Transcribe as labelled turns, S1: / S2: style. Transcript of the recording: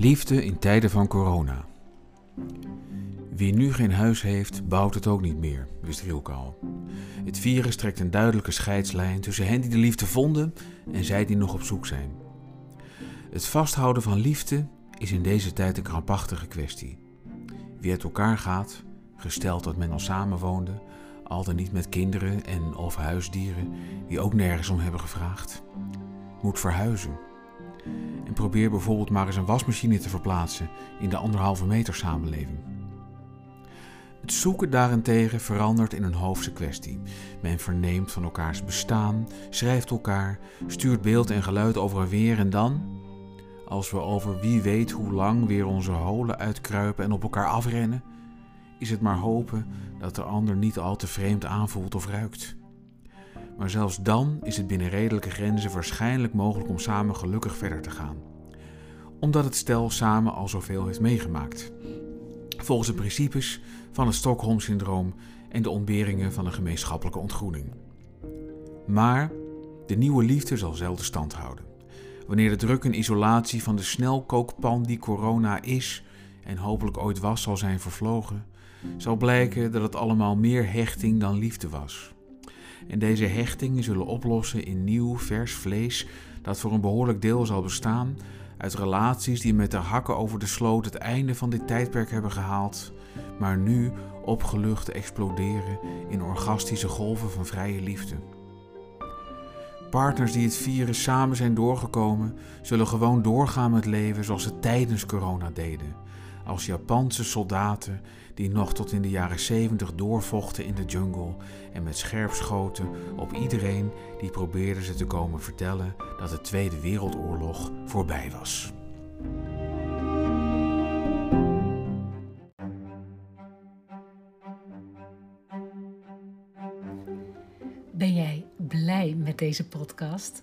S1: Liefde in tijden van corona. Wie nu geen huis heeft, bouwt het ook niet meer, wist Rielke al. Het virus trekt een duidelijke scheidslijn tussen hen die de liefde vonden en zij die nog op zoek zijn. Het vasthouden van liefde is in deze tijd een krampachtige kwestie. Wie uit elkaar gaat, gesteld dat men al samenwoonde, al dan niet met kinderen en of huisdieren die ook nergens om hebben gevraagd, moet verhuizen. En probeer bijvoorbeeld maar eens een wasmachine te verplaatsen in de anderhalve meter samenleving. Het zoeken daarentegen verandert in een hoofdse kwestie. Men verneemt van elkaars bestaan, schrijft elkaar, stuurt beeld en geluid over en weer en dan, als we over wie weet hoe lang weer onze holen uitkruipen en op elkaar afrennen, is het maar hopen dat de ander niet al te vreemd aanvoelt of ruikt. Maar zelfs dan is het binnen redelijke grenzen waarschijnlijk mogelijk om samen gelukkig verder te gaan. Omdat het stel samen al zoveel heeft meegemaakt. Volgens de principes van het Stockholm-syndroom en de ontberingen van een gemeenschappelijke ontgroening. Maar de nieuwe liefde zal zelden stand houden. Wanneer de druk en isolatie van de snelkookpan die corona is en hopelijk ooit was zal zijn vervlogen, zal blijken dat het allemaal meer hechting dan liefde was. En deze hechtingen zullen oplossen in nieuw, vers vlees dat voor een behoorlijk deel zal bestaan uit relaties die met de hakken over de sloot het einde van dit tijdperk hebben gehaald, maar nu opgelucht exploderen in orgastische golven van vrije liefde. Partners die het virus samen zijn doorgekomen, zullen gewoon doorgaan met leven zoals ze tijdens corona deden. Als Japanse soldaten die nog tot in de jaren 70 doorvochten in de jungle en met scherp schoten op iedereen die probeerde ze te komen vertellen dat de Tweede Wereldoorlog voorbij was.
S2: Ben jij blij met deze podcast?